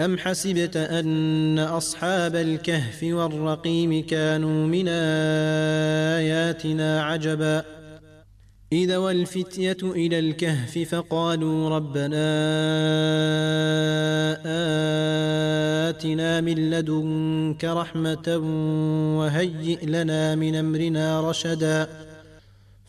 أم حسبت أن أصحاب الكهف والرقيم كانوا من آياتنا عجبا؟ إذا والفتية إلى الكهف فقالوا ربنا آتنا من لدنك رحمة وهيئ لنا من أمرنا رشدا.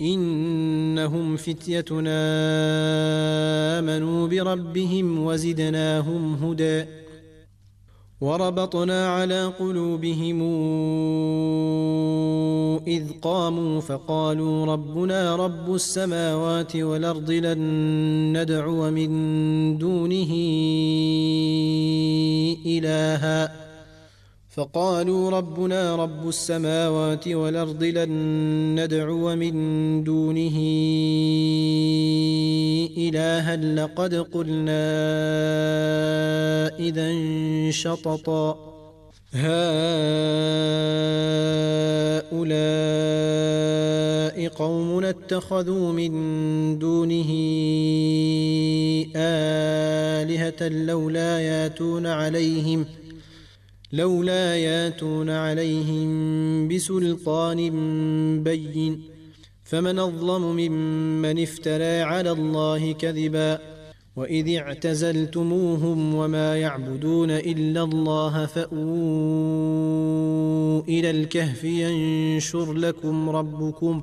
إنهم فتيتنا آمنوا بربهم وزدناهم هدى وربطنا على قلوبهم إذ قاموا فقالوا ربنا رب السماوات والأرض لن ندعو من دونه إلها فقالوا ربنا رب السماوات والأرض لن ندعو من دونه إلها لقد قلنا إذا شططا. هؤلاء قوم اتخذوا من دونه آلهة لولا ياتون عليهم لولا ياتون عليهم بسلطان بين فمن أظلم ممن افترى على الله كذبا وإذ اعتزلتموهم وما يعبدون إلا الله فأووا إلى الكهف ينشر لكم ربكم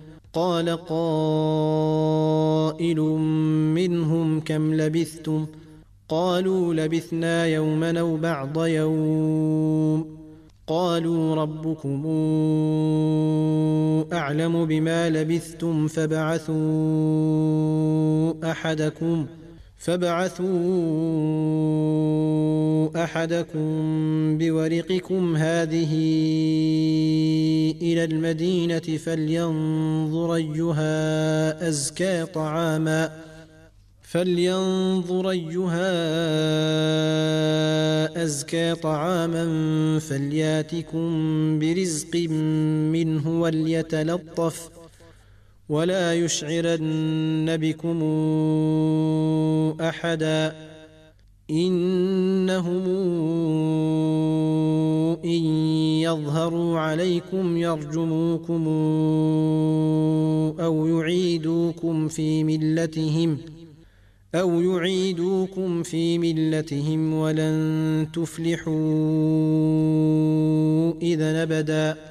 قال قائل منهم كم لبثتم؟ قالوا لبثنا يوما أو بعض يوم. قالوا ربكم أعلم بما لبثتم فابعثوا أحدكم. فابعثوا احدكم بورقكم هذه إلى المدينة فلينظر ايها ازكى طعاما فلينظر ايها ازكى طعاما فلياتكم برزق منه وليتلطف ولا يشعرن بكم أحدا إنهم إن يظهروا عليكم يرجموكم أو يعيدوكم في ملتهم أو يعيدوكم في ملتهم ولن تفلحوا إذا ابدا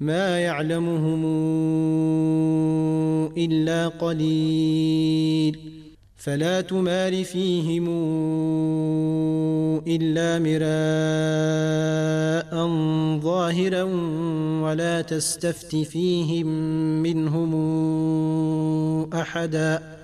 ما يعلمهم إلا قليل. فلا تمار فيهم إلا مراء ظاهرا ولا تستفت فيهم منهم أحدا.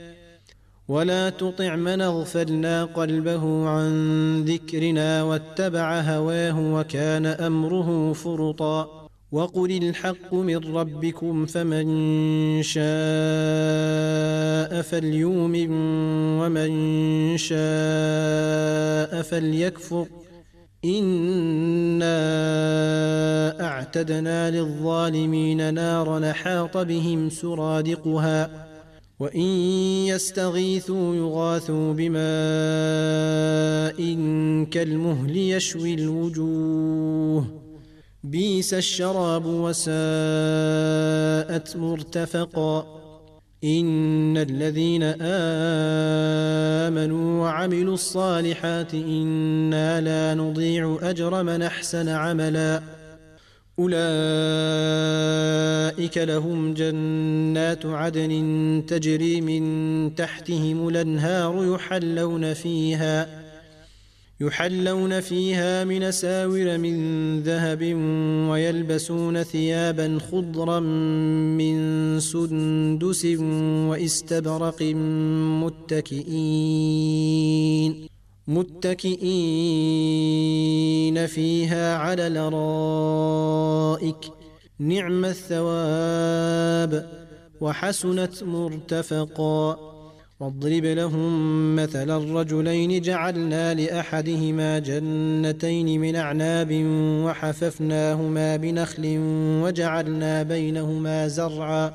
ولا تطع من اغفلنا قلبه عن ذكرنا واتبع هواه وكان أمره فرطا وقل الحق من ربكم فمن شاء فليؤمن ومن شاء فليكفر إنا أعتدنا للظالمين نارا حاط بهم سرادقها وإن يستغيثوا يغاثوا بماء كالمهل يشوي الوجوه. بيس الشراب وساءت مرتفقا. إن الذين آمنوا وعملوا الصالحات إنا لا نضيع أجر من أحسن عملا. أولئك لهم جنات عدن تجري من تحتهم الأنهار يحلون فيها يحلون فيها من ساور من ذهب ويلبسون ثيابا خضرا من سندس واستبرق متكئين. متكئين فيها على الأرائك نعم الثواب وحسنت مرتفقا. واضرب لهم مثل الرجلين جعلنا لأحدهما جنتين من أعناب وحففناهما بنخل وجعلنا بينهما زرعا.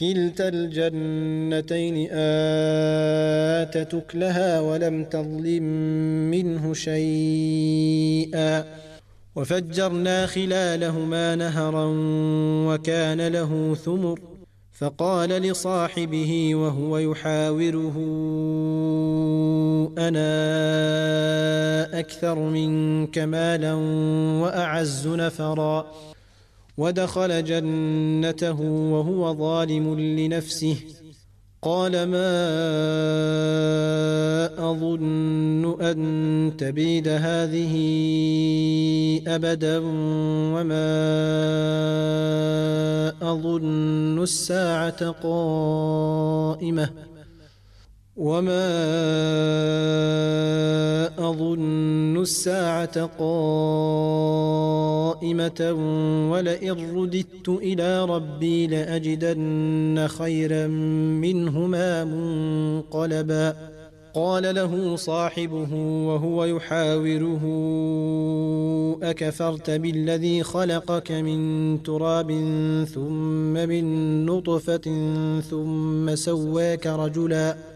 كلتا الجنتين آتت أكلها ولم تظلم منه شيئا. وفجرنا خلالهما نهرا وكان له ثمر فقال لصاحبه وهو يحاوره أنا أكثر منك مالا وأعز نفرا. ودخل جنته وهو ظالم لنفسه. قال ما أظن أن تبيد هذه أبدا وما أظن الساعة قائمة. وما اظن الساعة قائمه ولئن رددت إلى ربي لاجدن خيرا منهما منقلبا قال له صاحبه وهو يحاوره اكفرت بالذي خلقك من تراب ثم من نطفه ثم سواك رجلا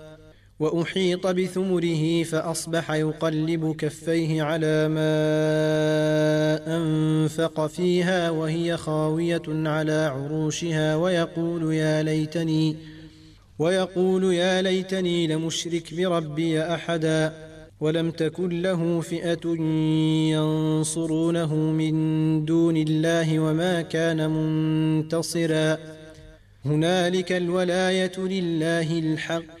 وأحيط بثمره فأصبح يقلب كفيه على ما أنفق فيها وهي خاوية على عروشها ويقول يا ليتني ويقول يا ليتني لمشرك بربي أحدا ولم تكن له فئة ينصرونه من دون الله وما كان منتصرا. هنالك الولاية لله الحق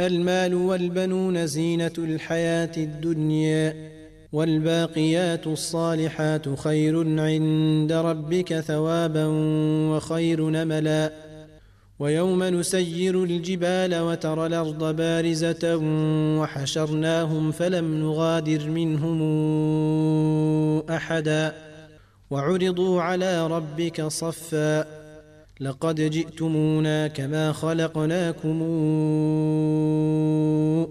المال والبنون زينة الحياة الدنيا والباقيات الصالحات خير عند ربك ثوابا وخير نملا. ويوم نسير الجبال وترى الأرض بارزة وحشرناهم فلم نغادر منهم أحدا. وعرضوا على ربك صفا لقد جئتمونا كما خلقناكم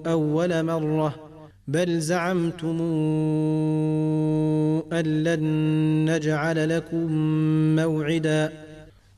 أول مرة بل زعمتم أن لن نجعل لكم موعدا.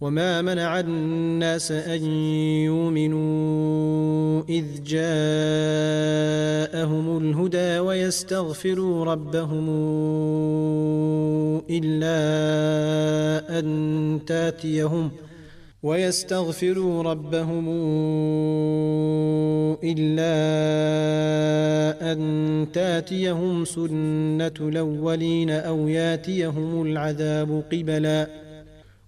وما منع الناس ان يؤمنوا اذ جاءهم الهدى ويستغفروا ربهم الا ان تاتيهم ويستغفروا ربهم الا ان تاتيهم سنه الاولين أو ياتيهم العذاب قبلا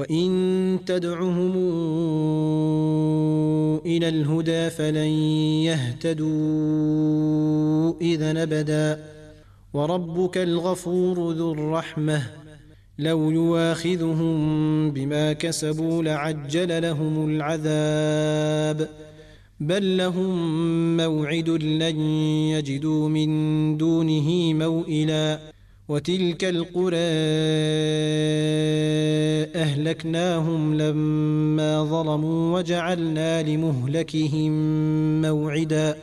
وإن تدعهم إلى الهدى فلن يهتدوا اذا أبدا. وربك الغفور ذو الرحمة. لو يواخذهم بما كسبوا لعجل لهم العذاب. بل لهم موعد لن يجدوا من دونه موئلا. وتلك القرى أهلكناهم لما ظلموا وجعلنا لمهلكهم موعدا.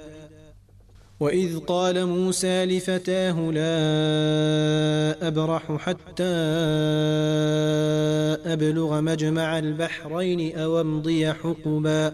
وإذ قال موسى لفتاه لا أبرح حتى أبلغ مجمع البحرين أو أمضي حقبا.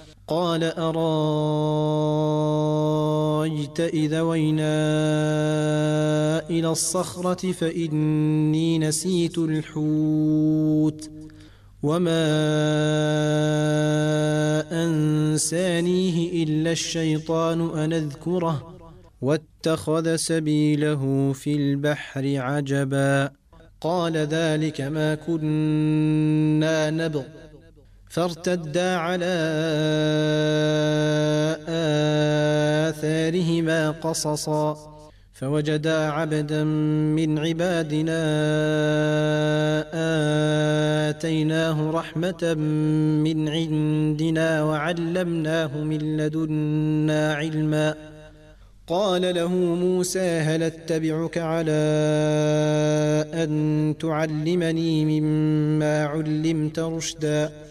قال أرايت إذا وينا إلى الصخرة فإني نسيت الحوت وما أنسانيه إلا الشيطان أن أذكره واتخذ سبيله في البحر عجبا قال ذلك ما كنا نبغ فارتدا على آثارهما قصصا فوجدا عبدا من عبادنا آتيناه رحمة من عندنا وعلمناه من لدنا علما. قال له موسى هل أتبعك على أن تعلمني مما علمت رشدا؟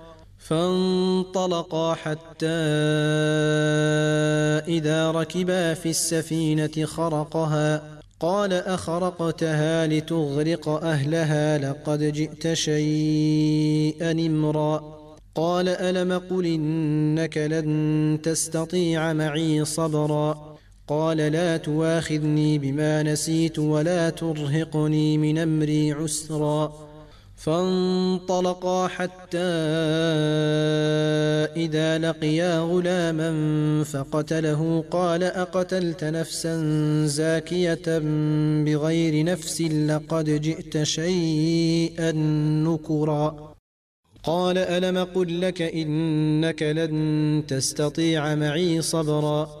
فانطلقا حتى إذا ركبا في السفينة خرقها. قال أخرقتها لتغرق أهلها لقد جئت شيئا إمرا. قال ألم قل إنك لن تستطيع معي صبرا؟ قال لا تواخذني بما نسيت ولا ترهقني من أمري عسرا. فانطلقا حتى إذا لقيا غلاما فقتله قال أقتلت نفسا زاكية بغير نفس لقد جئت شيئا نكرا. قال ألم قل لك إنك لن تستطيع معي صبرا؟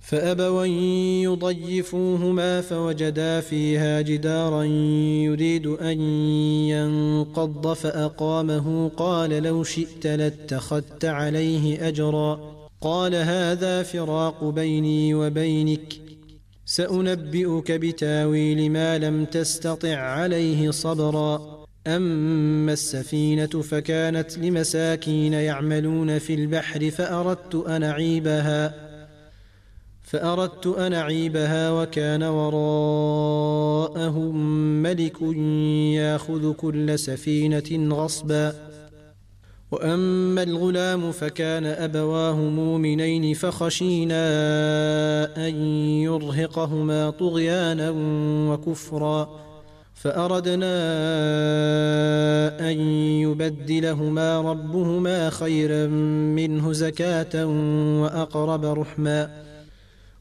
فأبوا يضيفوهما فوجدا فيها جدارا يريد أن ينقض فأقامه. قال لو شئت لاتخذت عليه أجرا. قال هذا فراق بيني وبينك. سأنبئك بتاويل ما لم تستطع عليه صبرا. أما السفينة فكانت لمساكين يعملون في البحر فأردت أن أعيبها. فأردت أن أعيبها وكان وراءهم ملك ياخذ كل سفينة غصبا. وأما الغلام فكان أبواه مؤمنين فخشينا أن يرهقهما طغيانا وكفرا. فأردنا أن يبدلهما ربهما خيرا منه زكاة وأقرب رحمًا.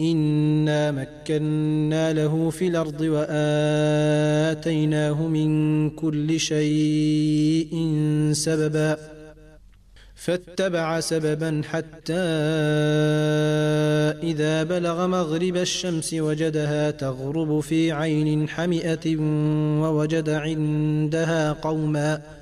إنا مكنا له في الأرض وآتيناه من كل شيء سببا فاتبع سببا حتى إذا بلغ مغرب الشمس وجدها تغرب في عين حمئة ووجد عندها قوماً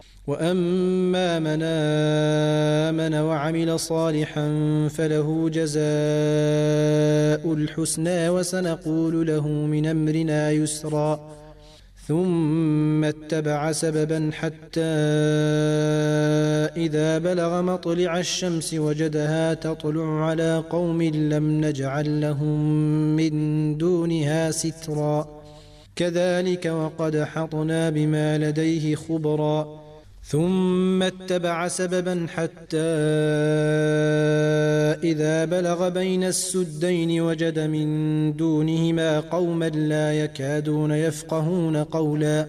وأما من آمن وعمل صالحا فله جزاء الحسنى وسنقول له من أمرنا يسرا. ثم اتبع سببا حتى إذا بلغ مطلع الشمس وجدها تطلع على قوم لم نجعل لهم من دونها سترا. كذلك وقد حطنا بما لديه خبرا. ثم اتبع سببا حتى إذا بلغ بين السدين وجد من دونهما قوما لا يكادون يفقهون قولا.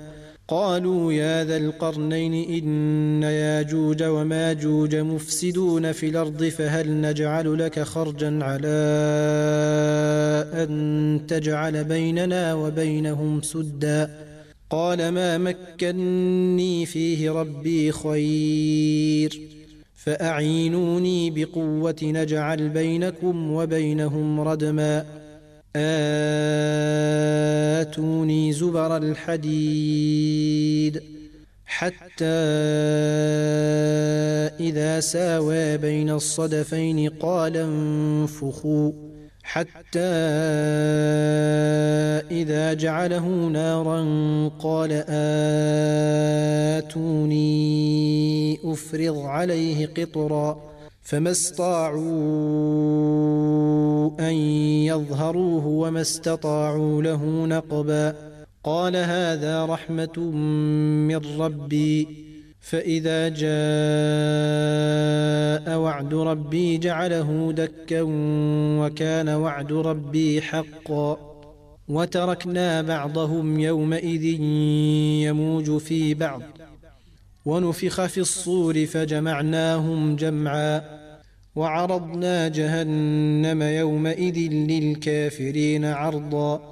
قالوا يا ذا القرنين إن ياجوج وماجوج مفسدون في الأرض فهل نجعل لك خرجا على أن تجعل بيننا وبينهم سدا؟ قال ما مكني فيه ربي خير فأعينوني بقوة نجعل بينكم وبينهم ردما. آتوني زبر الحديد حتى إذا ساوى بين الصدفين قال انفخوا. حتى إذا جعله نارا قال آتوني أفرض عليه قطرًا فما استطاعوا أن يظهروه وما استطاعوا له نقبا قال هذا رحمة من ربي فإذا جاء وعد ربي جعله دكا وكان وعد ربي حقا. وتركنا بعضهم يومئذ يموج في بعض. ونفخ في الصور فجمعناهم جمعا. وعرضنا جهنم يومئذ للكافرين عرضا.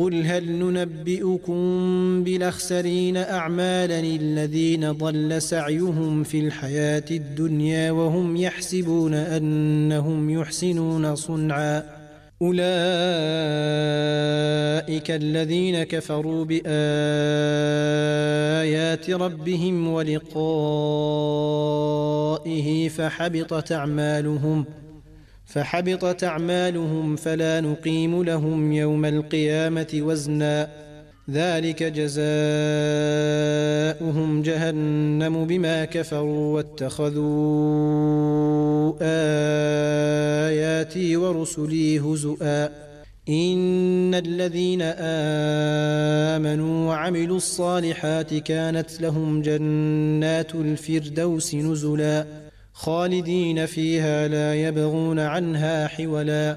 قل هل ننبئكم بالأخسرين أعمالا الذين ضل سعيهم في الحياة الدنيا وهم يحسبون أنهم يحسنون صنعا؟ أولئك الذين كفروا بآيات ربهم ولقائه فحبطت أعمالهم. فحبطت أعمالهم فلا نقيم لهم يوم القيامة وزنا. ذلك جزاؤهم جهنم بما كفروا واتخذوا آياتي ورسلي هزؤا. إن الذين آمنوا وعملوا الصالحات كانت لهم جنات الفردوس نزلا. خالدين فيها لا يبغون عنها حولا.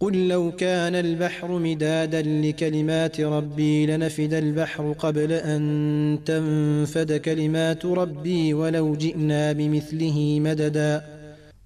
قل لو كان البحر مدادا لكلمات ربي لنفد البحر قبل أن تنفد كلمات ربي ولو جئنا بمثله مددا.